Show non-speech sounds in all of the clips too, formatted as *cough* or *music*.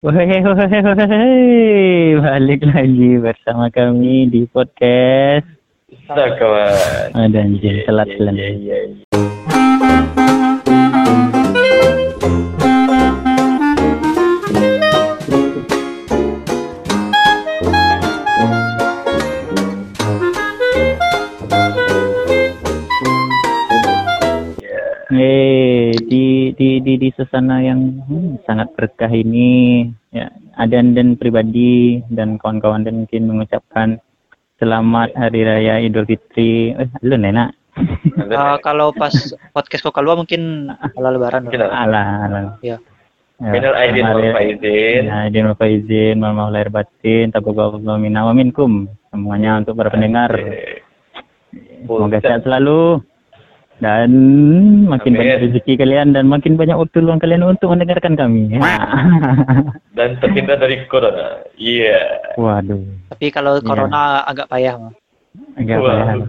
Hehehe, balik lagi bersama kami di podcast Bisa kawan. ada anjir telat telat. iya, iya, iya. Eh di di di di suasana yang hmm, sangat berkah ini ya Adan dan pribadi dan kawan-kawan dan mungkin mengucapkan selamat hari raya Idul Fitri. Eh lu. Ada Eh, nih. kalau pas podcast kok keluar mungkin ala lebaran Mungkin dong. ada. Alah alah. Ya. Ya, Minal aidin wal faizin. Ya, izin wal faizin, mohon maaf lahir batin, tabarakallahu minna wa minkum. Semuanya untuk para pendengar. Semoga sehat selalu dan makin Amin. banyak rezeki kalian dan makin banyak waktu luang kalian untuk mendengarkan kami. Dan terhindar dari corona. Iya. Waduh, Tapi kalau Iya. corona agak payah mah. agak Wah. payah.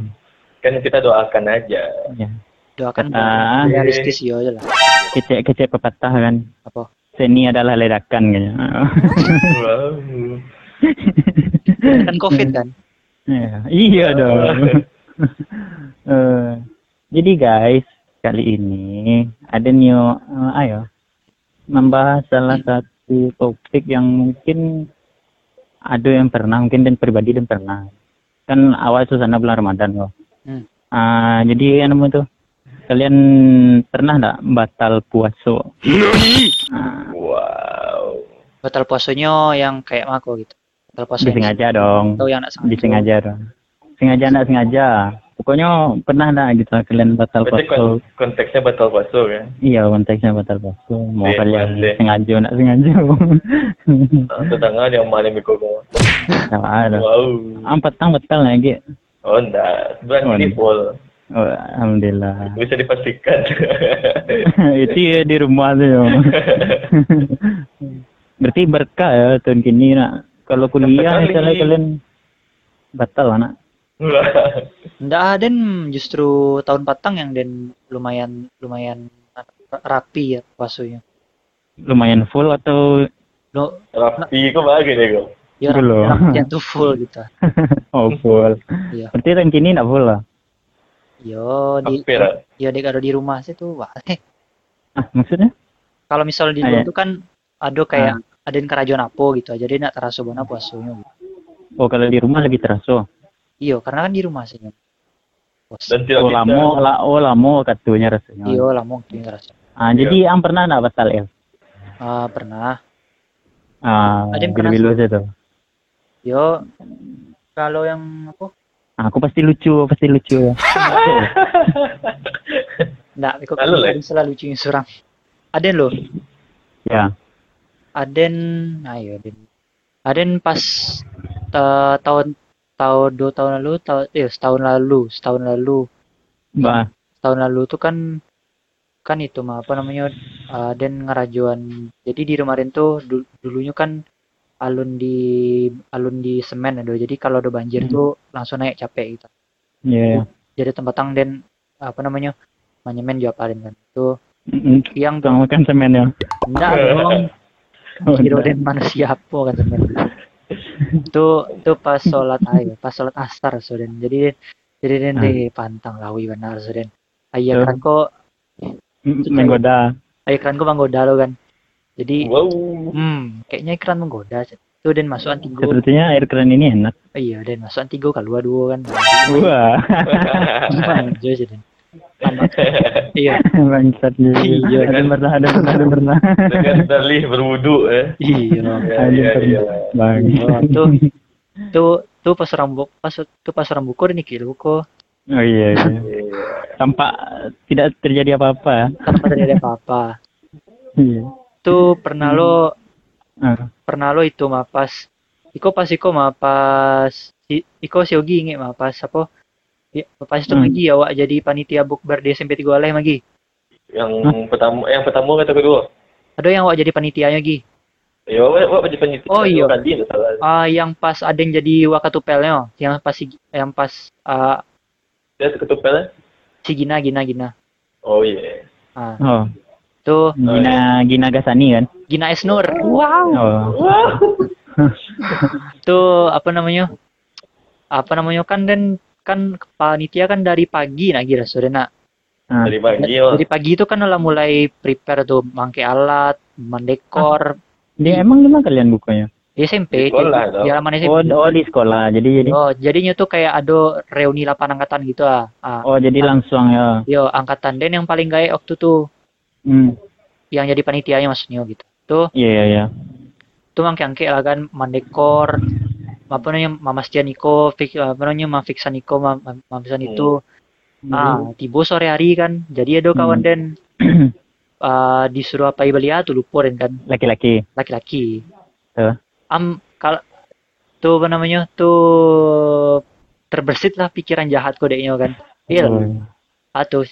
Kan kita doakan aja. Ya. Doakan Ah. realistis ya aja lah. Kecek-kecek pepatah kan. Apa? Seni adalah ledakan kayaknya. Wow. Kan covid kan. Ya, iya dong. Eh, jadi guys, kali ini ada new eh, ayo membahas salah satu topik yang mungkin ada yang pernah mungkin dan pribadi dan pernah. Kan awal suasana bulan Ramadan loh. Hmm. Ah, jadi yang namanya tuh kalian pernah nggak batal puasa? Ah, Wow. Batal puasanya yang kayak mako gitu. Batal puasa disengaja dong. Atau yang nak sengaja. Disengaja dong. Sengaja nggak sengaja. Pokoknya pernah nggak gitu kalian batal puasa? kon- konteksnya batal puasa kan? Iya konteksnya batal puasa. Mau Iya, kalian iya. sengaja nak sengaja. *laughs* Ah, Tetangga yang malam ikut kau. Ada. Wow. Empat tang betal lagi. Oh enggak. Sebelah Oh, ini full. Oh, alhamdulillah. Bisa dipastikan. *laughs* Itu ya di rumah tuh. ya. *laughs* Berarti berkah ya tahun kini nak. Kalau kuliah misalnya kalian batal anak. Nggak ada Den justru tahun patang yang Den lumayan lumayan rapi ya puasanya. Lumayan full atau Lo Rapi kok bagi deh kau. ya Belum. yang tuh full gitu. *laughs* oh full. Iya. Berarti tahun kini nak full lah. Yo di Hampir ya dek ada di rumah sih tuh wah eh Ah maksudnya? kalau misalnya di Ah, luar ya. tuh kan ada kayak ada yang kerajaan apa gitu aja dia nak terasa mana puasanya. Oh kalau di rumah lebih terasa. Iya karena kan di rumah sih Puas. Dan tidak Oh lama, lah, oh lama katanya rasanya. iya lah mungkin terasa Ah, jadi yang pernah nak batal ya? Ah, pernah Ah, Ada yang pernah bilu-bilu saja tuh. yo kalau yang apa Ah, aku pasti lucu, pasti lucu. *laughs* Nggak, aku Lalu, Le? kan selalu lucu surang Aden loh ya. Aden ayo Aden Aden pas ta- tahun tahun dua tahun lalu tahun eh setahun lalu setahun lalu. Mbak, tahun lalu tuh kan kan itu mah apa namanya uh, dan ngerajuan. Jadi di rumah Den tuh du- dulunya kan alun di alun di semen ada jadi kalau ada banjir Hmm. tuh langsung naik capek gitu. Ya. jadi tempat tang Den apa namanya manyemen juga paling kan. Itu yang Kamu kan semen ya? enggak *laughs* dong. Oh, kira. Den manusia apa kan semen itu itu pas sholat ayo pas sholat asar so Den jadi jadi Den Hmm. di pantang lawi benar so Den ayah kan kok Menggoda. iklan gue menggoda lo kan. Jadi Wow. hmm kayaknya iklan menggoda itu dan masuk antigo Sepertinya air keran ini enak. iya dan masuk antigo kalau dua kan. Wah, *laughs* gimana *laughs* iya bangsat. Iya, Ada kan? pernah, ada pernah, ada pernah. Dengan dalih berwudu eh. iya Ya, Ada ya, pernah. ya. Bang. Tuh tuh tuh pas orang buku pas tuh pas orang buku nih kilo kok Oh iya, iya. Iya. Tampak tidak terjadi apa-apa. tanpa terjadi apa-apa Iya. tuh pernah lo Ah, pernah lo itu mah pas Iko pas Iko mah pas si, Iko si Ogi inget mah pas apa Ya, pas itu Hmm. lagi awak jadi panitia bukber di SMP 3 Aleh lagi. Yang pertama, yang pertama kata kedua. Ada yang awak jadi panitianya lagi. Ya, apa apa penyidik? Oh, iya. Ah, yang pas ada yang jadi wakatupelnya, yang pas si, yang pas ah, Dia ketupel eh? si Gina Gina Gina. Oh iya. Ah, oh, Tuh Gina Gina Gasani kan? Gina Esnur. Wow. Oh. Tuh apa namanya? Apa namanya kan dan kan panitia kan dari pagi nak kira sore nak. Ah. Dari pagi oh. Dari pagi itu kan udah mulai prepare tuh mangke alat, mendekor. Dia emang lima kalian bukanya? Di SMP, Di sekolah, di, halaman SMP. Oh, oh di sekolah. Jadi jadi Oh, jadinya tuh kayak ada reuni 8 angkatan gitu ah. ah. oh jadi langsung ya. Yo, angkatan dan yang paling gaya waktu tuh Hmm. yang jadi panitianya maksudnya gitu. Tuh, Iya iya iya. tuh mangke-angke lah kan mandekor apa namanya Mama Stianiko, Fik, apa namanya Mam Fiksaniko, Mam, Mam, Mam Fiksan itu. Ah, tiba sore hari kan. Jadi ada kawan Hmm. dan *clears throat* ah, disuruh apa belia tuh lupa dan kan Laki-laki. laki-laki. Tuh. Am kalau tuh apa namanya tuh terbersit lah pikiran jahat kodenya kan. Iya, atau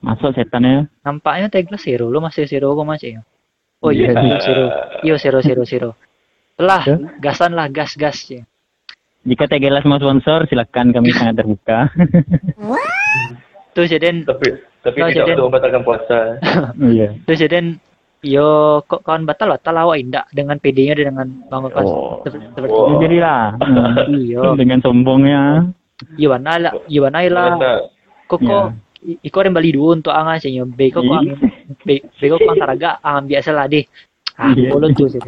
Masuk setan ya. nampaknya Tegla zero, lu masih zero apa masih? Oh iya, Iya. zero, zero. Iya, zero, zero, zero. Lah, Tuh. gasan lah, gas, gas ya. Jika Tegelas mau sponsor, silakan kami sangat terbuka. *laughs* Tuh jadi Tapi tapi Oh, tidak jadi- untuk membatalkan puasa. *laughs* Iya. tuh jadi yo kok kawan batal batal awak indak dengan PD-nya dan dengan bangun kelas Oh. seperti. Ya, jadilah. Hmm. iyo *laughs* Dengan sombongnya. Iwana lah Iwana lah kok Ya. kok i- iko yang bali dulu untuk angan sih beko kok Iya. beko kok antaraga angan biasa lah deh ah Iya. boleh tuh sih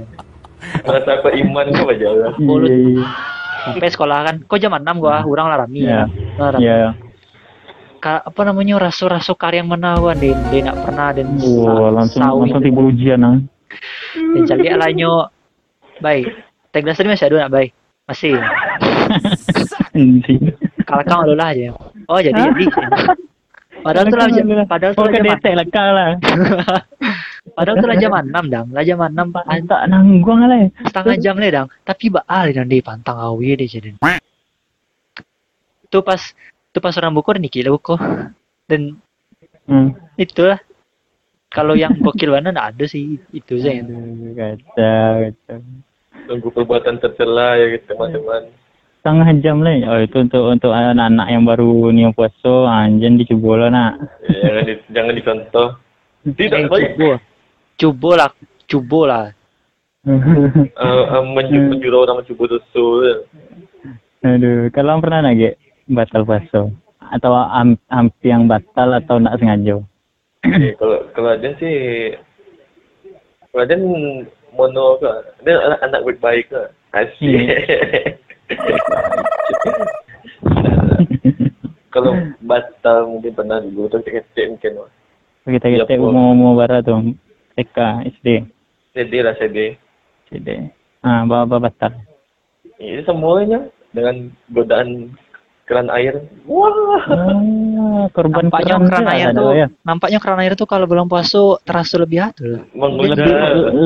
rasa apa iman kau aja lah. Mulut. Iya, iya. sampai sekolah kan kok jam 6 gua orang lah rami Iya. Nah. Iya. Ka- apa namanya rasu-rasu karyang menawan dia dia nak pernah dan Wah, langsung langsung tiba ujian ah. dan cari lah nyo baik Teglas tadi masih ada nak baik masih *laughs* kalau kau dulu lah aja oh jadi jadi *laughs* padahal tuh lah padahal tuh lah ke jam detek lah kau lah. *laughs* padahal tuh lah jam 6 dang lah jam 6 pak Tak nanggung lah. setengah jam le dang tapi baal dan di pantang awi deh jadi tuh pas tuh pas orang buku nih kira buku dan Hmm. itulah kalau yang gokil mana nggak ada sih itu sih Aduh, Kacau, kacau. Tunggu perbuatan tercela ya gitu teman-teman. Setengah jam lah. Oh, itu untuk untuk anak-anak yang baru niat puasa, anjen dicoba lah nak. Ya, jangan di, jangan dicontoh. Tidak Eh, baik. *laughs* cubo cubo lah cubo lah Uh, mencuba jurau nama cuba susu. Aduh, kalau pernah nage batal puasa atau am, hampir yang batal atau nak sengaja? Eh, kalau kalau dia sih kalau dia mono ke dia anak, anak baik-baik ke asyik *laughs* kalau batal mungkin pernah dulu tapi kecil mungkin Kita kita mau mau barat tuh TK SD sedih lah sedih SD. Ah, bawa bawa batal. ini semuanya dengan godaan keran air wah Ah, korban nampaknya keran juga air tuh ya. nampaknya keran air tuh kalau belum puasa terasa lebih atur menggoda Lebih,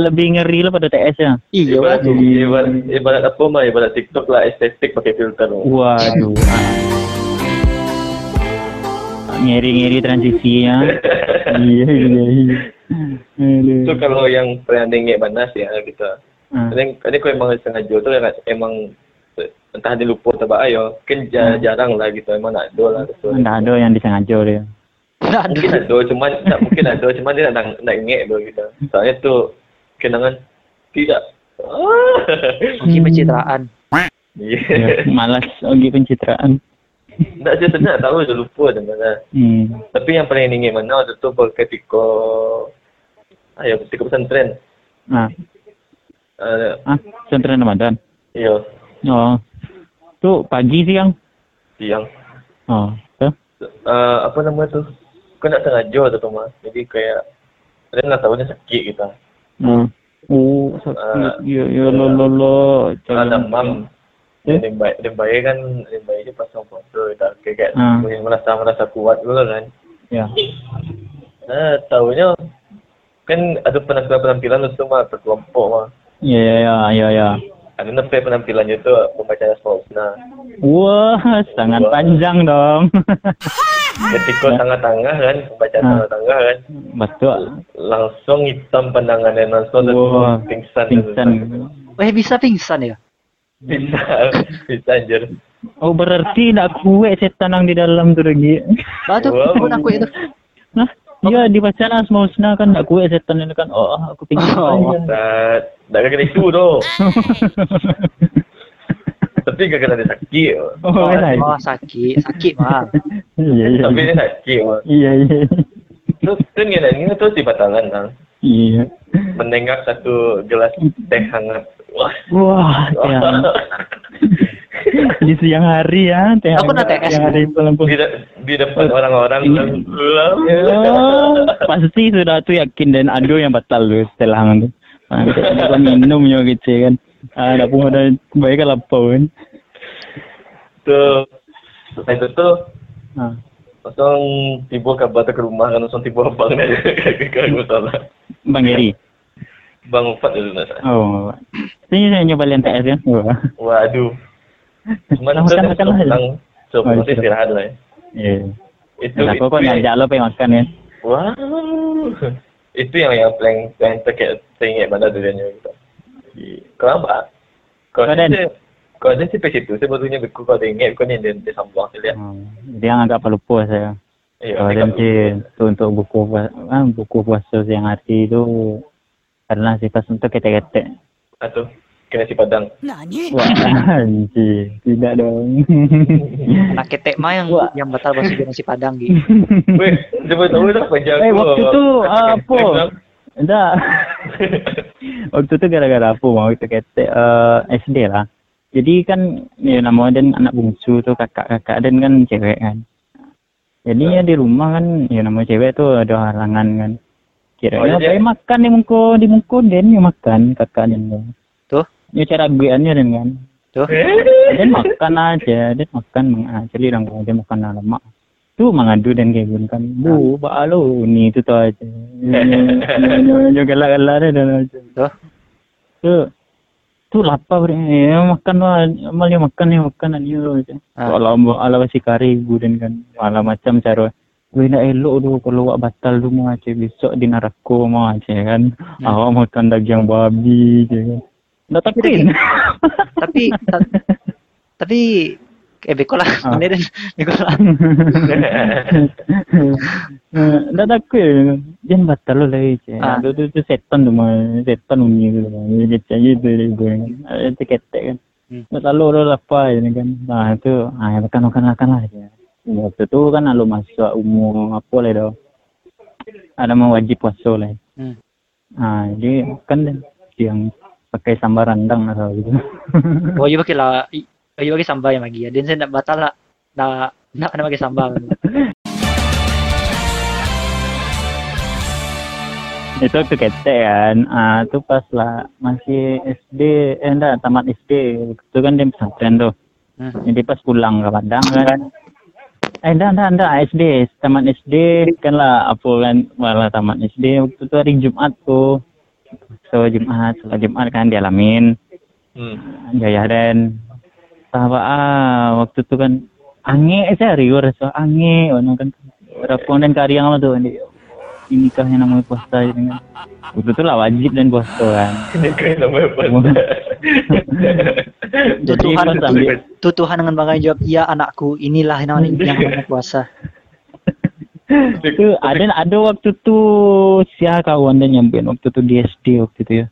lebih ngeri lah pada TS ya. iya ibarat, ibarat, ibarat apa mah ibarat TikTok lah estetik pakai filter Waduh. Ngeri-ngeri transisinya. iya, iya, iya. Itu kalau yang pernah dengar panas ya kita Ah. Ini, ini kau emang sengaja tu emang, emang entah dia lupa atau apa ayo. Kan ja- jarang lah gitu emang nak ada lah. Nggak ada yang disengaja dia. mungkin ada cuman tak mungkin ada cuman dia nak nak ingat tu gitu. Soalnya tu kenangan tidak. Ah. Mungkin pencitraan Ya. Ya, malas ogi pencitraan. *laughs* Tak saya senang tahu dah lupa dah mana. Hmm. Tapi yang paling ingat mana waktu tu ketika ayo ketika pesantren. Nah, Uh, ah, pesantren Ramadan. ya, Oh. Tu pagi siang. siang. Oh, tu. Uh, apa nama tu? Kau nak sengaja tu tu mah. Jadi kayak dia nak tahu sakit kita. Hmm. Oh, sakit. Ya, ya, lo, lo, lo. Ada mam. Eh? Dia baik, dia baik kan, dia baik dia pasang foto tak kayak Ah. uh. merasa merasa kuat dulu kan. Ya. Nah, tahunya kan ada penampilan penampilan tu mah berkelompok mah. Ya, ya, ya, ya, ya. Ada nampak penampilannya tu membaca asmaul husna. Wah, sangat Wah. panjang dong. *laughs* Ketika tengah-tengah kan, membaca Ah. tengah-tengah kan, Betul. langsung hitam pandangannya langsung Wah, dan pingsan. Pingsan. eh bisa pingsan ya Pingsan, pingsan anjir. Oh, berarti nak kuat setan yang di dalam tu lagi. Batu, Wow. pun aku itu. Nah, Iya dibaca lah Asmaul Husna kan tak kuat setan itu kan. Oh aku tinggal Oh. aja. Tak, tak kena itu tu. Tapi kadang dia sakit. Oh, Oh, kan? oh, sakit, sakit mah. Iya iya. Tapi dia sakit. Mak. Iya iya. Tu tu ni lah, ni tu si batangan lah. Iya. Mendengar satu gelas teh hangat. Wah. Wah, yang *laughs* di siang hari ya, teh Aku nak hangat, TS. siang hari pelampung. Di, de- di depan orang-orang. Iya. Ya, pasti sudah tu yakin dan ada yang batal tu setelah hang tu. Ah, kita minum yo gitu kan. Ah, dah pun ada baik kan lapar kan. Tu. Lepas tu tu. Ah. Kosong tiba tu ke rumah kan kosong tiba abang *laughs* ke salah. Bang Geri. Bang Ufat dulu nak. Oh. Sini saya nyoba TS ya. Wah. Waduh. Cuma Makan, makan, lah. tentang so Oh, iya. istirahat lah. Ya. Itu Kenapa kau yang- ngajak lo pergi makan ya? Wow. Itu yang yang paling yang terkait teringat pada dirinya gitu. Kenapa? Kau ada kau ada sampai situ sebetulnya beku kau teringat kau ni dia dia sambung saya lihat. Yang agak lupa saya. Eh, Kalau dia untuk buku puasa, ah, buku puasa siang hari tu karena sifat untuk ketek-ketek. atau kena si padang. Wah, anjir. Tidak dong. Anak ketek mah yang Wah. yang batal bahasa nasi Padang gitu. Weh, coba tahu dah panjang. Eh, waktu tu apa? Enggak. Waktu tu gara-gara apa mau itu ketek uh, SD lah. Jadi kan ya nama dan anak bungsu tu kakak-kakak dan kan cewek kan. Jadi ya di rumah kan ya nama cewek tu ada halangan kan. Kira Oh, oh, jadi- makan di muka di muka dan ya makan kakak tu. Tuh. Ya cara biannya dan kan. Tuh. Dan makan aja, dan makan mengajar orang dia makan lama. Tu mengadu dan kayak gini kan. Bu, pak lo ni tu tu aja. *laughs* Jo galak-galak dan aja. Tuh. Tu tu lapar ni ya, makan lah amal dia makan ni makan aja. Kalau ala basi kari ibu dan kan ala macam cara Gue nak elok tu kalau awak batal tu mau aja besok di neraka mau kan. Awak makan daging babi je kan. Dah takut. tapi ta- tapi eh beko lah, Ah. ini dan beko lah. *laughs* Dah takut ya. Jangan batal lo lagi je. Ah. Tu tu tu setan tu mah, setan unyi tu mah. Dia kecil gitu dia kan. Ada ketek kan. Hmm. Dah lalu lo lapar je kan. Nah tu, ah makan makan makan lah je. Waktu tu kan lo masuk umur apa lah dah. Ada mau wajib puasa lah. Hmm. Jadi kan yang pakai sambal rendang atau gitu. *laughs* Oh, iya pakai lah, iya pakai sambal yang lagi ya. Dan saya nak batal lah, nak nak kena pakai sambal. *laughs* itu waktu ketek kan ah tu pas lah masih SD eh enggak tamat SD itu kan dia pesantren tuh Hmm. jadi pas pulang ke Padang kan eh enggak enggak enggak. SD tamat SD kan lah apa kan malah tamat SD waktu itu hari Jumat tuh so Jumat setelah Jumat kan dialamin. Hmm. Jaya dan sahabat ah waktu itu kan ange saya riur so ange ono kan rapon dan karyang lah tuh nikahnya namanya puasa ini kan. Itu lah wajib dan puasa kan. *laughs* Ini kan nama apa? jadi *laughs* Tuhan pas ambil Tuh Tuhan dengan bangga jawab, iya anakku, inilah yang namanya yang namanya puasa. *laughs* itu ada ada waktu tu sia kawan dan nyampein waktu tu di SD waktu itu ya.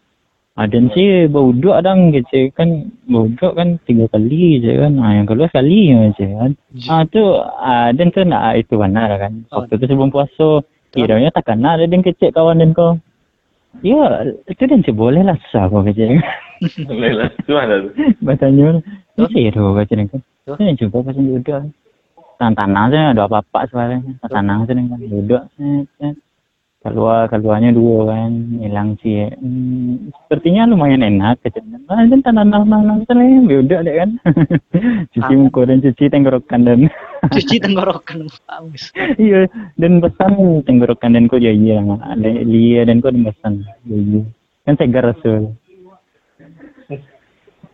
Ada sih bauduk adang gitu kan bauduk kan tiga kali je kan. Ah yang kedua sekali aja kan. Ah tu ah dan tu nak itu benar kan. Waktu tu sebelum puasa kiranya tak kena ada yang kecek kawan dan kau ya itu dan boleh lah sah kau kecek Lelah, tu mana tu? Batanya. Ini sih tu baca ni kan. Tuh. Saya cuba pas duduk. Tanah saya ada apa-apa sebenarnya. Tanah saya kan duduk. Keluar keluarnya dua kan hilang sih. Hmm, sepertinya lumayan enak kecil. Ah, dan tanah tanah tanah duduk deh kan. cuci Ah. muka dan cuci tenggorokan dan Cuci tenggorokan. Bagus. iya dan pesan tenggorokan dan kau jadi lah. Ada Lia dan dan pesan. Jadi kan segar rasul.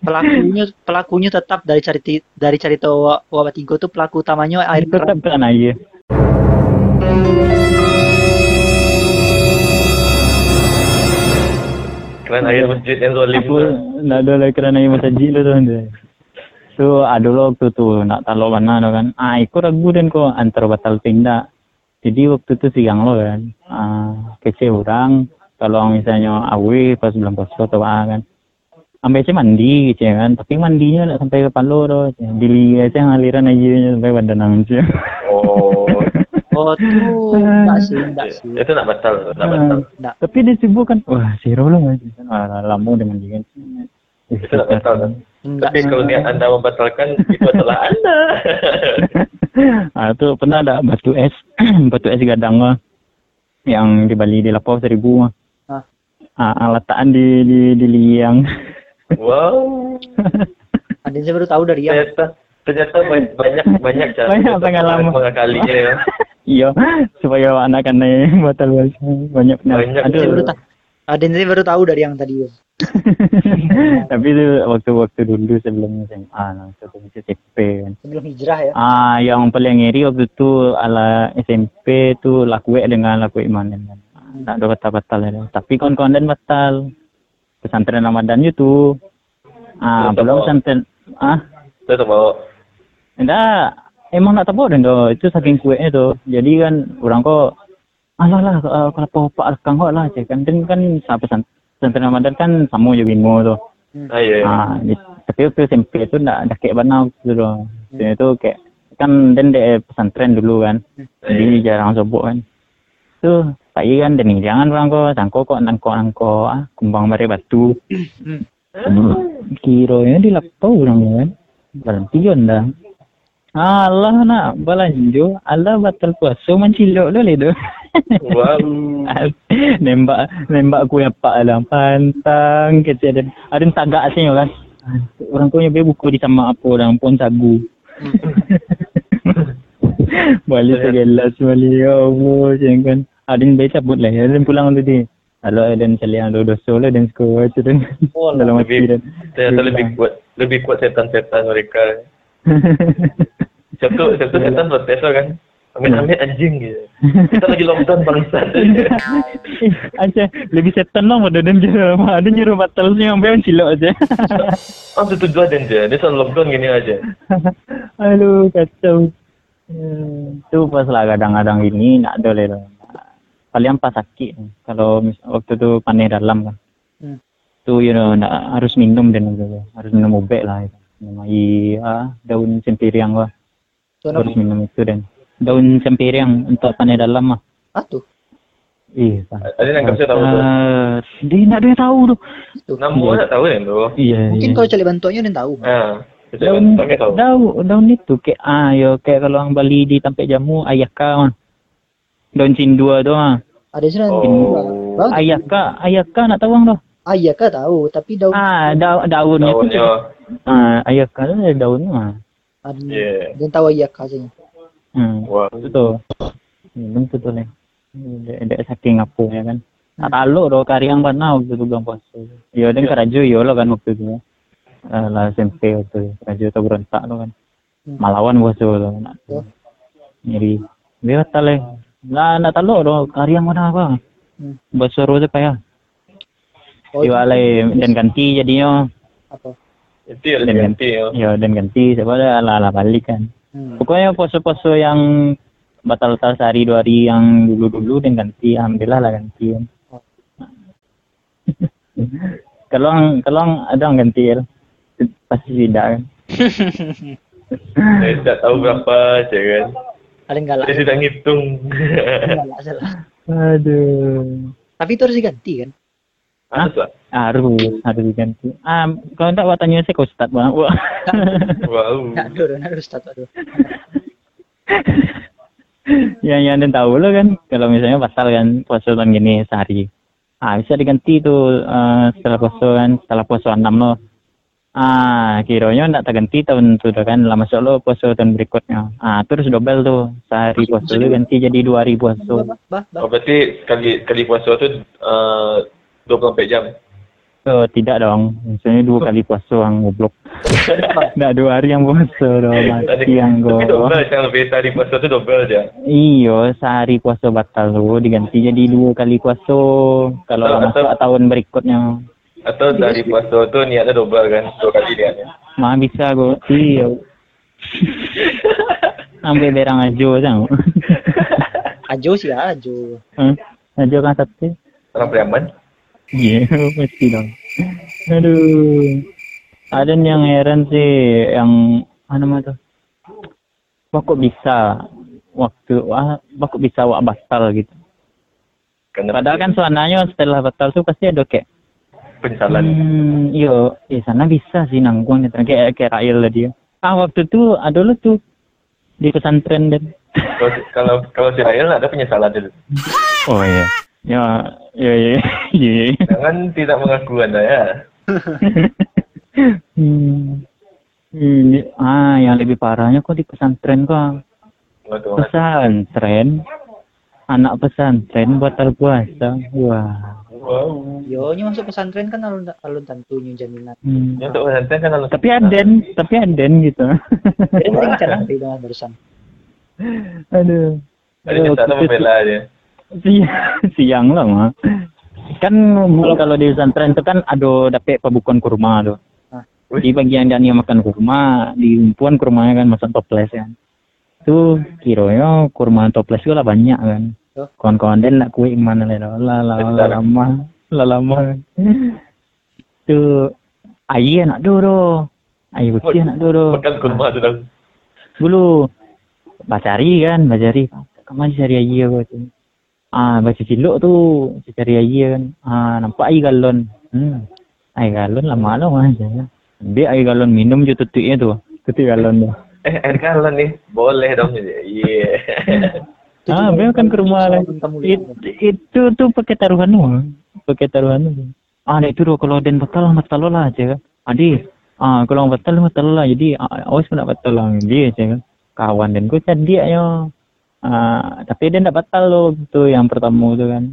Pelakunya pelakunya tetap dari cerita dari cerita Wa- Wabah Tigo tuh pelaku utamanya air Tetap kan aja. Keran air masjid yang zalim tu. nak ada lah kerana yang masjid tu tu. So ada lah waktu tu nak tahu mana tu kan. Ah ikut ragu dan ko antar batal tindak. Jadi waktu itu siang lo kan, uh, kece orang, kalau misalnya awe pas bulan puasa atau apa kan, ambil aja mandi gitu kan, tapi mandinya nggak sampai ke palo tuh, dili aja ngaliran aja sampai badan aja. Oh. Oh tuh enggak sih, enggak sih. Itu nak batal, nak batal. Enggak. tapi dia sibuk kan, wah zero lo aja kan, udah mandi kan. Itu nak batal kan. Enggak. Tapi kalau niat anda membatalkan, itu adalah anda. *laughs* ah itu pernah ada batu es, *clears throat* batu es gadang mah, yang di Bali di Lapau seribu mah. Ah. Ah, letakkan di di di liang. *laughs* wow. Ada saya baru tahu dari yang Ternyata, ternyata ba- banyak banyak *laughs* cara Banyak pengalaman. mengakalinya ya. Iya, supaya anak anak batal puasa banyak benar. Aduh. baru tahu. Ada saya baru tahu dari yang tadi. *laughs* Tapi itu waktu-waktu dulu sebelum SMA, masih SMP kan. Sebelum hijrah ya. Ah, yang paling ngiri waktu itu ala SMP tu laku dengan laku iman kan. Tak ada batal-batal ya. Tapi kawan-kawan dan batal. Pesantren Ramadan itu. Ah, belum pesantren. Ah, tak bawa. enggak. Emang nak tahu tu. Itu saking kuatnya tu. Jadi kan orang kok alah lah uh, kalau pak rekang kok lah cek kan Dan kan sa pesan pesantren Ramadan kan sama je bingung tu. Ah, ya. ya. Ah, tapi waktu SMP tu nak dah kayak banau tu tu. Jadi tu kayak kan dan dia pesantren dulu kan. Jadi jarang sobok kan. Tu tak iya kan dan jangan orang kau sangko kok nangko nangko ah kumbang bare batu. Kiro ya di lapau orang kan. Balantion dah. Allah nak balanjo, Allah batal puasa mancilok lo le tu. Wow. *laughs* nembak nembak aku yang pak dalam pantang. Kecil ada ada yang tagak sini kan. Orang tu nyampe buku di sama apa orang pun sagu. *laughs* Balik segelas balik. Ya Allah macam kan. Ada yang baik cabut lah. Ada yang pulang tu dia. Kalau ada yang cari yang dosa lah dan sekolah macam tu. Oh, *laughs* dalam hati Lebih, dan ternyata lebih kuat, lebih kuat setan-setan mereka. Satu, satu setan protes lah kan. Ambil-ambil anjing gitu. Kita lagi lockdown bangsat. *laughs* Aja lebih setan lah pada dan dia ada nyuruh batal sih yang bayang cilok aja. Oh, *laughs* itu tujuan dia. Dia selalu lockdown gini aja. *laughs* Aduh kacau. Hmm, tu pas lah kadang-kadang ini nak ada le. Paling pas sakit kalau mis- waktu tu panen dalam kan. Hmm. Tu you know nak harus minum dan gitu. harus minum obat lah itu. Minum air ah, daun sempiriang lah. Tuh Harus apa? minum itu dan daun sempiriang untuk panen dalam lah. Ah tuh. Iya. Ada yang saya tahu tu. Uh, dia nak dia tahu tu. Itu. Nama tak tahu kan tu. Iya. Mungkin kalau cari bantuannya dia tahu. Ah, daun tahu. daun daun itu kayak ah yo kayak kalau orang Bali di tempat jamu ayaka mah. Daun cindua tu mah. Ada nanti. Oh. Bagus. Ayaka, ayaka nak tahu tu. Ah iya kah tahu, tapi daun Ah, da, daunnya. Daunnya. Ah, ayaka tu ada daun mah. Yeah. dia tahu kah saja. Hmm. Wah. Itu tu. Minum tu tu ni. Dia, dia saking apa ya kan. Tak taluk tu kariang mana waktu tu bulan puasa. Ya dan keraju yo lah kan waktu tu. Ah, lah SMP waktu tu. Keraju tu berontak tu kan. Hmm. Malawan puasa tu. Nak. Ya. Nyeri. Dia kata le. Lah nak taluk tu kariang mana apa. Hmm. Bahasa tu payah. Oh, Dia alai dan ganti jadinya. apa? Itu yang Dan ganti. ganti. ya. Dan ganti sebab ada ala ala balik kan. Hmm. Pokoknya puasa-puasa yang batal-batal sehari dua hari yang dulu-dulu dan ganti alhamdulillah lah ganti kan. kalau kalau ada yang ganti ya, pasti tidak kan. Saya tak tahu berapa je kan. Paling galak. Saya sudah ngitung. Paling galak salah. Aduh. Tapi itu harus diganti kan? Harus lah. Harus, harus diganti. Ah, kalau tak buat tanya saya ke Ustaz bang. Wah. Wow. Nak ada ustaz ada. yang yang dan tahu lah kan kalau misalnya batal kan puasa tahun gini sehari ah bisa diganti tuh eh, setelah puasa kan setelah puasa enam lo ah kiranya ndak terganti tahun itu dah kan lah masuk lo puasa tahun berikutnya ah terus double tuh sehari puasa tu ganti jadi dua hari puasa. Oh, berarti sekali sekali puasa tu uh, 24 jam. so tidak dong misalnya dua *laughs* kali puasa yang goblok *laughs* ndak dua hari yang puasa dong mati yang Tapi go double yang lebih sehari puasa tu double je. Iyo, sehari puasa batal tu diganti jadi dua kali puasa kalau Betul, masuk betul. tahun berikutnya. Atau sehari puasa tu niatnya double kan. Dua kali niatnya. Mah bisa go. Iyo. *laughs* Ambil berang aja sang. Ajo sih Ajo. Hmm? Aja kan sate. Orang Priaman. Iya, pasti dong. Aduh. Ada yang heran sih, yang apa namanya tuh? Wah kok bisa waktu wah, wah kok bisa wak batal gitu. Karena Padahal kan suananya setelah batal tuh pasti ada kayak penyesalan. Hmm, iyo, di sana bisa sih nanggung gitu. Kayak kayak Rail tadi. Ah waktu itu ada lo tuh di pesantren dan. Kalau kalau kalau si Rael ada penyesalan dulu. *laughs* Oh iya. Ya, ya, ya, ya. ya. Jangan tidak mengaku anda ya. *laughs* hmm. Hmm, ah, yang lebih parahnya kok di pesantren kok. Waduh, Pesantren, anak pesantren batal puasa. Wah. Wow. Yo, ini masuk pesantren kan alun alun tentunya jaminan. Hmm. Untuk pesantren kan kalau Tapi aden, tapi aden gitu. Jadi mending cara dengan barusan. Aduh. Yang sana membela dia. Siang, siang lah mah. Kan kalau di pesantren itu kan ada dapet pembukuan kurma tuh. Ah. Di bagian dan yang makan kurma, di umpuan kurmanya kan masuk toples kan. Itu kiranya kurma toples itu lah banyak kan. Oh. Kawan-kawan dan nak kue mana lah lah lah lah lama lah lama. Itu air nak dulu. Air putih nak dulu. Makan kurma tu dah. Dulu bacari kan, bacari. Ke mana cari air aku tu. Ah, baca cilok tu, cari air kan. Ah, nampak air galon. Hmm. Air galon lama lah mas. Ambil air galon minum je tutuknya tu. Tutuk galon tu. Eh, air galon nih. Boleh dong. Iya. *laughs* Ah, memang kan ke rumah lah. It, itu tu pakai taruhan tu. Pakai taruhan tu. Ah, nek tu kalau den batal batal lah aja kan. Adi, ah kalau batal batal lah. Jadi ah, awas pun nak batal lah dia aja kan. Kawan dan ku jadi ayo. Ah, tapi dia nak batal lo tu yang pertama tu kan.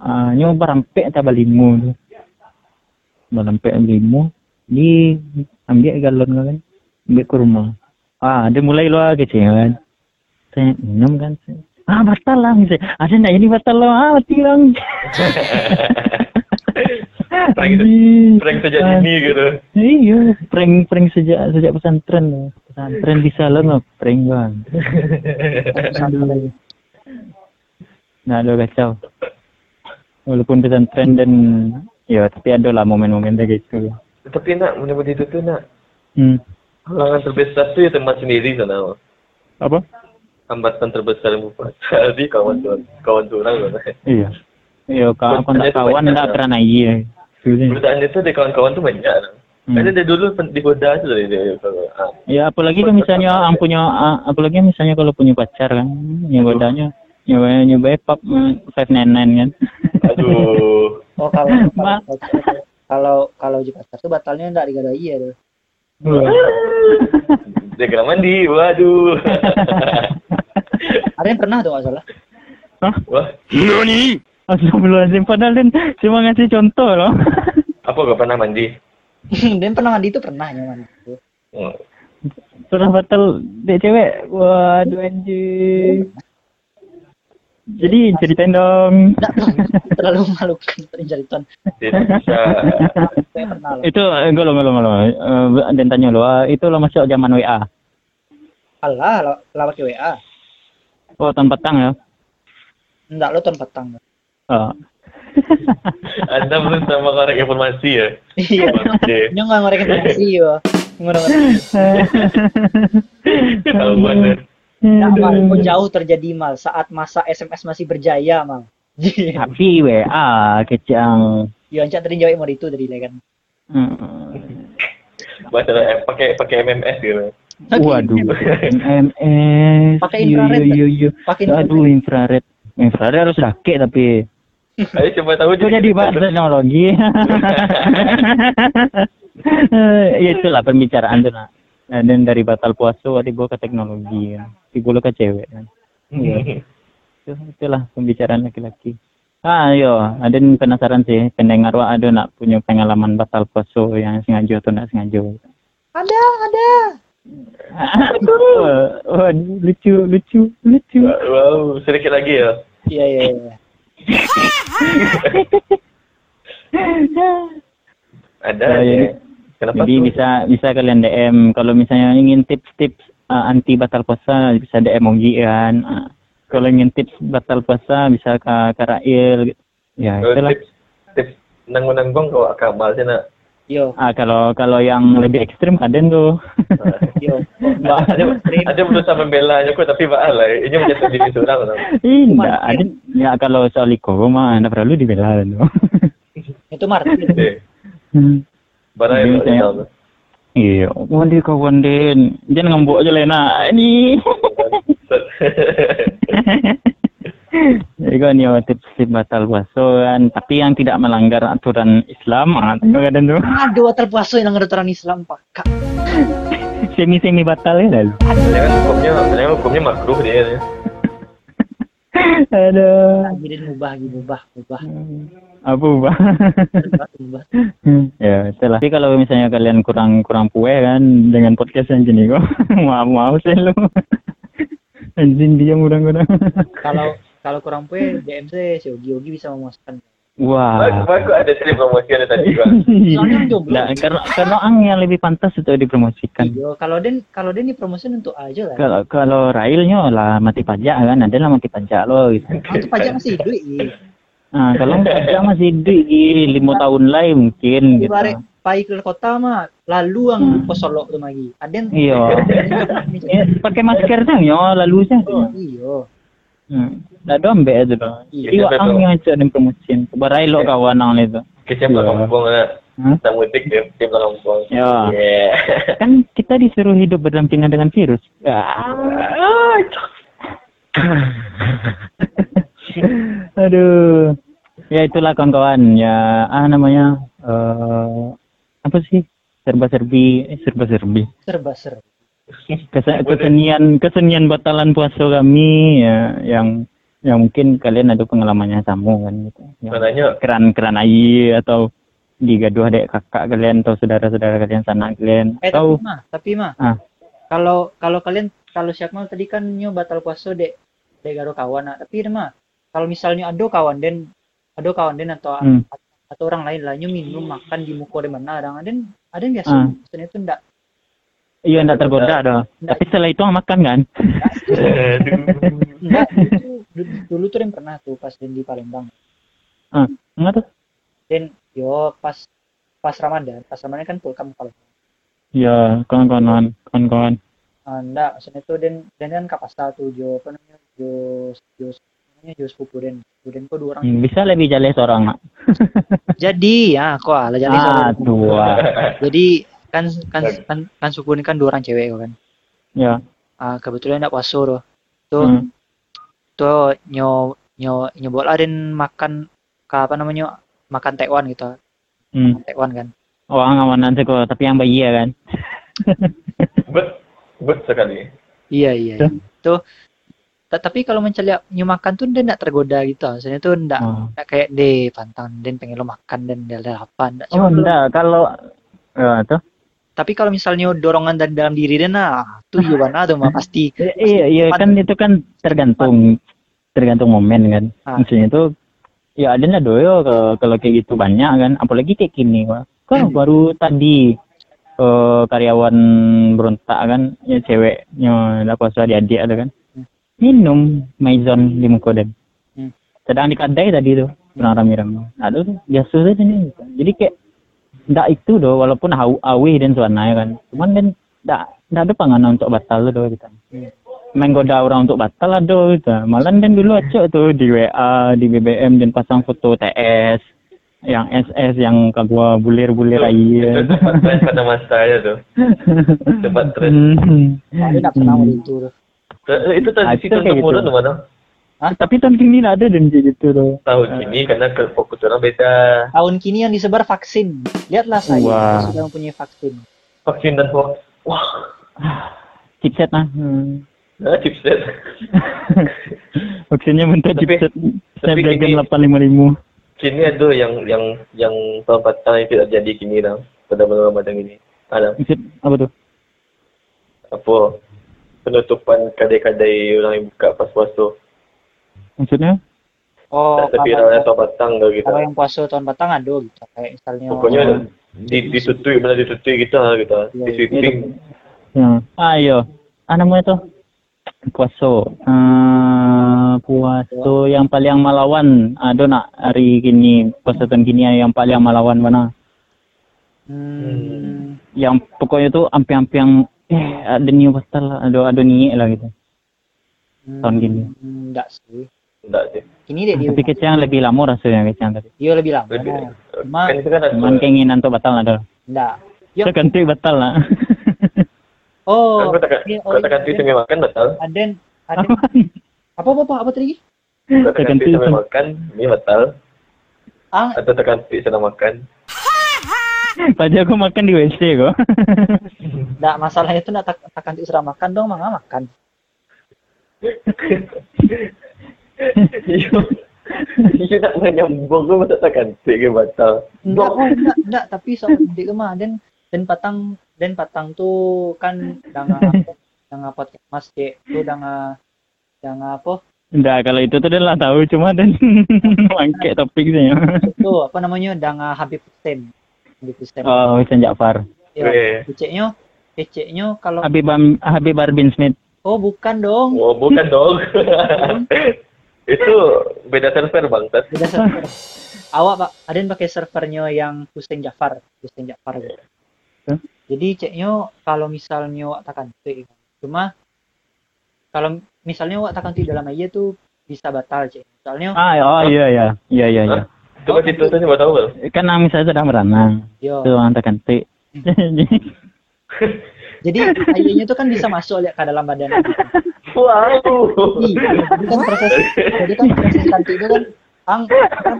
Ah, nyo berampek tak balimu tu. Berampek balimu. Di ambil galon kan. Ambil ke rumah. Ah, dia mulai lah kecil kan. Saya minum kan. Ah, batal lah. Ada nak ini batal lah. Ah, mati lang. *laughs* Prank Anjing. Prank sejak dini gitu. Iya, prank prank sejak sejak pesantren. lah. Pesantren bisa lah nggak prank bang. Nah, ada kacau. Walaupun pesantren dan ya tapi ada lah momen-momen kayak gitu. Tapi nak menyebut itu tu nak. Hmm. Halangan terbesar tu ya teman sendiri sana. Apa? Hambatan terbesar yang buat. *laughs* Jadi kawan kawan tu orang. Iya. Iya, tak kawan banyak tak lah. pernah iya. Godaan dia tu dia kawan-kawan tu banyak. Hmm. Ada dia dulu digoda tu dari dia. Ah. Ya apalagi kalau misalnya ang punya ah, apalagi misalnya kalau punya pacar kan, yang godanya nyoba nyoba pap five nine nine kan. Aduh. Oh kalau Ma- kalau kalau di pasar tuh batalnya enggak digadai ya tuh. Dia kena mandi. Waduh. Ada yang pernah tuh nggak salah. Hah? Wah. Astagfirullahaladzim, padahal Dan cuma ngasih contoh loh. Apa kau pernah mandi? *laughs* Dan pernah mandi itu pernah ya mandi. Oh. Pernah batal dek cewek. Waduh anjing. Jadi ceritain dong. *laughs* Terlalu memalukan penceritaan. *laughs* Itu enggak lo enggak lo enggak lo. Eh, Dan tanya lo, ah, itu lo masuk zaman WA. Lawak ke WA. Oh, tahun petang ya. Enggak lo ton petang. Oh. *laughs* Anda belum sama korek informasi ya? Iya. Oke. Nyo nggak ngorek informasi yo. Ngorek. Tahu banget. Nah, mal, kok jauh terjadi mal saat masa SMS masih berjaya mal. *laughs* Tapi WA kecang. Yo ancak tadi jawab mau itu tadi lah kan. Bahasa eh, pakai pakai MMS gitu. Waduh, *laughs* MMS. Pakai infrared. Pakai Aduh, infrared. Infrared harus rakit tapi. *laughs* Ayo coba tahu Itu jadi bahas teknologi. *laughs* ya itulah pembicaraan tuh nak. Nah, dan dari batal puasa tadi gue ke teknologi ya. Tapi gue ke cewek kan. Iya. Itu, itulah pembicaraan laki-laki. Ah, yo, ada yang penasaran sih pendengar wah ada nak punya pengalaman batal puasa yang sengaja atau nak sengaja. Ada, ada. *laughs* Wah, lucu, lucu, lucu. Wow, sedikit lagi ya. Iya, iya, iya. Ada. Aja. jadi, Kenapa jadi tuh? bisa bisa kalian DM kalau misalnya ingin tips-tips uh, anti batal puasa bisa DM Ogi kan. Uh, kalau ingin tips batal puasa bisa ke Karail. Ya, Kalau itulah. tips tips nang bang kau akan mal sih nak. Yo, Ah, kalau kalau yang lebih ekstrim kadang tuh. yo. ada ada berusaha membela aku tapi baal lah. Ini menjadi diri seorang. Tidak, ada ya kalau soal iko mah anda perlu dibela tuh. Itu Martin. Eh, Hmm. Barang yang Iya. Iya, wandi kawan den. Jangan ngambuk aja Lena. Ini. Jadi kan ya tips tips batal puasa kan, tapi yang tidak melanggar aturan Islam, ah, tengok kadang tuh Aduh, water puasa yang aturan Islam pak. Kak. *laughs* semi semi batal ya lalu. Sebenarnya kan hukumnya, sebenarnya hukumnya makruh dia. ya. *laughs* Aduh, dan mubah, lagi mubah, mubah, apa bah? mubah, mubah. *laughs* ya itulah. Tapi kalau misalnya kalian kurang kurang puas kan dengan podcast yang gini kok, mau mau sih lu. Anjing dia mudah-mudahan. Kalau kalau kurang DM saya si Ogi Ogi bisa memuaskan. Wah. Bagus, bagus ada sini promosi ada tadi kan. Soalnya yang jomblo. Nah, karena karena ang yang lebih pantas untuk dipromosikan. Iya, kalau Den kalau Den dipromosin untuk aja lah. Kalau kalau Railnya lah mati pajak kan, ada lah mati pajak lo gitu. Ah, itu pajak masih duit. iya. Nah, kalau nggak ada masih duit Gi. lima tahun lagi mungkin gitu. Pai ke kota mah lalu yang posolok tuh lagi. Ada *laughs* yang Iya. Pakai masker tuh ya lalu sih. Iya. Hmm. Itu loh. Iya. Iya, ang yang aja di promosiin. Barai lo kawan ang itu. Kecil Iya. kampung lah. Hah? Tak mudik dia, dia kampung. Ya. Yeah. *laughs* Kan kita disuruh hidup berdampingan dengan virus. Ya. *laughs* Aduh. Ya itulah kawan-kawan. Ya, ah namanya eh apa sih? Serba-serbi, eh, serba-serbi. Serba kesenian kesenian batalan puasa kami ya yang yang mungkin kalian ada pengalamannya sama kan gitu. Yang Sebenarnya keran-keran air atau digaduh adik kakak kalian atau saudara-saudara kalian sanak kalian Eh atau tapi mah, tapi mah. Ah. Kalau kalau kalian kalau siap mah tadi kan nyo batal puasa dek dek garo kawan nah. tapi mah kalau misalnya ada kawan den ada kawan den atau Hmm. atau orang lain lah nyo minum makan di muka di mana ada ada ada yang biasa Ah. maksudnya itu ndak iya enggak tergoda ada. Nggak. Tapi setelah itu makan kan? Enggak, dulu, dulu, dulu tuh yang pernah tuh pas Den di Palembang. Enggak tuh. Den, yo pas pas Ramadan, pas Ramadan kan pulang kalau Ya, kawan-kawan, kawan-kawan. ah, enggak, maksudnya tuh Den Den kan kapasa tuh jo apa namanya jo jo namanya jo sepupu Den. Den kok dua orang. Hmm, Bisa lebih jelas orang Mak. Jadi ya, kok lah jadi Ah, dua. Jadi kan kan kan, kan suku ini kan dua orang cewek kan. Ya. Ah, kebetulan enggak puasa tuh. Tuh Hmm. tuh nyo nyo lah Den makan ke apa namanya makan tekwan gitu. Hmm. Tekwan kan. Oh, ngawanan sih kok, tapi yang bayi ya kan. Bet, bet sekali. Iya iya. Tuh. iya. Tuh. Ta- Tapi kalau mencari nyu makan tuh dia enggak tergoda gitu. Maksudnya tuh enggak, Oh, kayak deh pantang dan pengen lo makan dan dia lapar. Enggak. oh enggak, kalau ya tuh. Tapi kalau misalnya dorongan dari dalam diri dia nah, tuh gimana tuh mah pasti. I- Iya, iya kan itu kan tergantung tergantung momen kan. Ah. Maksudnya itu ya ada lah doyo kalau kayak gitu banyak kan, apalagi kayak gini wah. Kan Hmm. baru tadi eh, karyawan berontak kan, ya ceweknya lah puasa adik ada kan. Hmm. Minum maison di muka dan. Hmm. Sedang di kedai tadi tuh, orang rame-rame. Aduh, biasa saja nih. Jadi kayak ndak itu doh, walaupun hau awi dan suananya kan. Cuman kan ndak ndak ada panganan untuk batal tuh kita Hmm. menggoda orang untuk batal ada gitu. Malah dan dulu aja tuh di WA, di BBM dan pasang foto TS yang SS yang kedua bulir-bulir Itu air. tempat trend pada masa ya tuh. *laughs* Tempat trend. Hmm. Dia enggak pernah itu tuh. Itu Ah, tradisi itu tahun kayak temurun gitu. Mana? Tapi tahun ini ada dan gitu tuh. Tahun ini karena ke fokus orang beda. Tahun kini yang disebar vaksin. Lihatlah saya saya sudah mempunyai vaksin. Vaksin dan hoax. Wah, Chipset nah. Hmm. nah, chipset. *laughs* Vaksinnya bentuk Tapi- chipset Snapdragon ini- 855. Kini ada yang yang yang patang yang tidak jadi kini dah pada bulan Ramadan ini. Ada apa tuh? apa penutupan kadai-kadai orang yang buka pas puasa. Maksudnya? Oh, orang tahun patang dah gitu. kalau yang puasa tahun batang ada gitu. Kayak misalnya Pokoknya di ditutui benar ditutui kita lah kita. Iya, Di iya. sweeping. Ya. Ayo. Ah namanya tuh puasa. Uh, puasa yang paling melawan ada nak hari gini puasa tahun gini yang paling melawan mana Hmm. yang pokoknya tuh ampi-ampi yang eh ada new lah ada ada niat lah gitu Tahun gini. Hmm, Enggak sih. Enggak sih. Ini deh tapi kecang lebih lama rasanya kecang tadi dia lebih lama. Lebih, Cuma kan itu kan cuman keinginan tuh batal ada enggak. Yo. saya ganti batal lah *laughs* Oh, kan iya, oh, iya, tu sambil makan batal. Aden, Aden, apa apa apa, apa tadi? Tu tu sambil sam- makan, ni batal. Ah, Atau tekan tu sedang makan. *laughs* Padahal aku makan di WC kok. enggak masalahnya itu enggak tak sudah makan dong, mangga makan. *laughs* Iyo. Iyo nak menyambung ke masa tekan tu ke batal. Enggak, enggak, enggak, tapi soal ide ke mah dan dan patang dan patang tuh kan danga apa? Danga podcast Mas Cek, tuh danga danga apa? Enggak, kalau itu tuh udah lah tahu cuma dan *laughs* mangke topiknya. Itu apa namanya? Danga Habib Hussein. Habib Hussein. Oh, Husain Ja'far. Ya. Eceknya, eceknya kalau Habib Habib Arbin Smith. oh bukan dong. Oh, bukan dong. Itu beda server bang. Tas. Beda server. Awak pak, Aden pakai servernya yang Hussein Jafar, Hussein Jafar gitu. Huh? Jadi ceknya kalau misalnya awak takkan tuh, cuma kalau misalnya awak takkan tuh dalam aja tuh bisa batal cek. Misalnya, Ah, oh iya iya. Iya iya iya. Coba cerita tu ni buat tahu ke? Kan nang misalnya sudah meranang. yo. Tuh orang tekan tik. *laughs* *laughs* Jadi ayahnya tuh kan bisa masuk lihat ke dalam badan. Wow. Iya, jadi kan proses, jadi kan proses kanti itu kan ang kan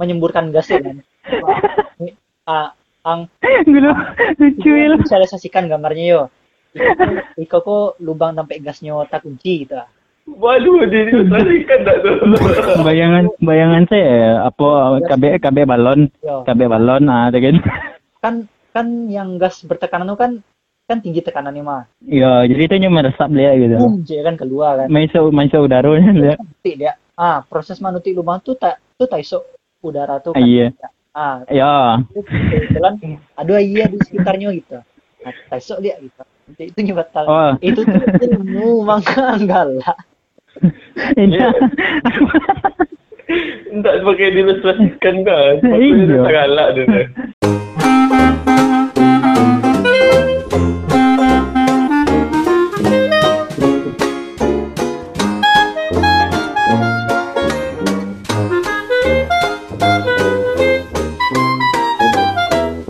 menyemburkan gas ya kan. Ah, ang Gila, lucu ya visualisasikan gambarnya yo. Iko, kok lubang sampai gasnya tak kunci gitu. Malu dia ni tarikan tak tu. Bayangan bayangan saya apa KB KB balon. KB balon ah kan. Kan kan yang gas bertekanan itu kan kan tinggi tekanannya mah. Ya, jadi itu cuma meresap dia gitu. Boom, je kan keluar kan. Main so main so udaranya dia. Dia. Ah, proses manutik lubang tuh tak tuh tak isok udara tuh kan. Iya. Ah, Ya, itu jalan ada iya di sekitarnya gitu. Nah, tak isok dia gitu. Nanti itu nyebatal. Oh. Itu tuh ilmu *laughs* mangga enggak lah. ini Tak sebagai dilustrasikan kan. Iya. Tak galak dia.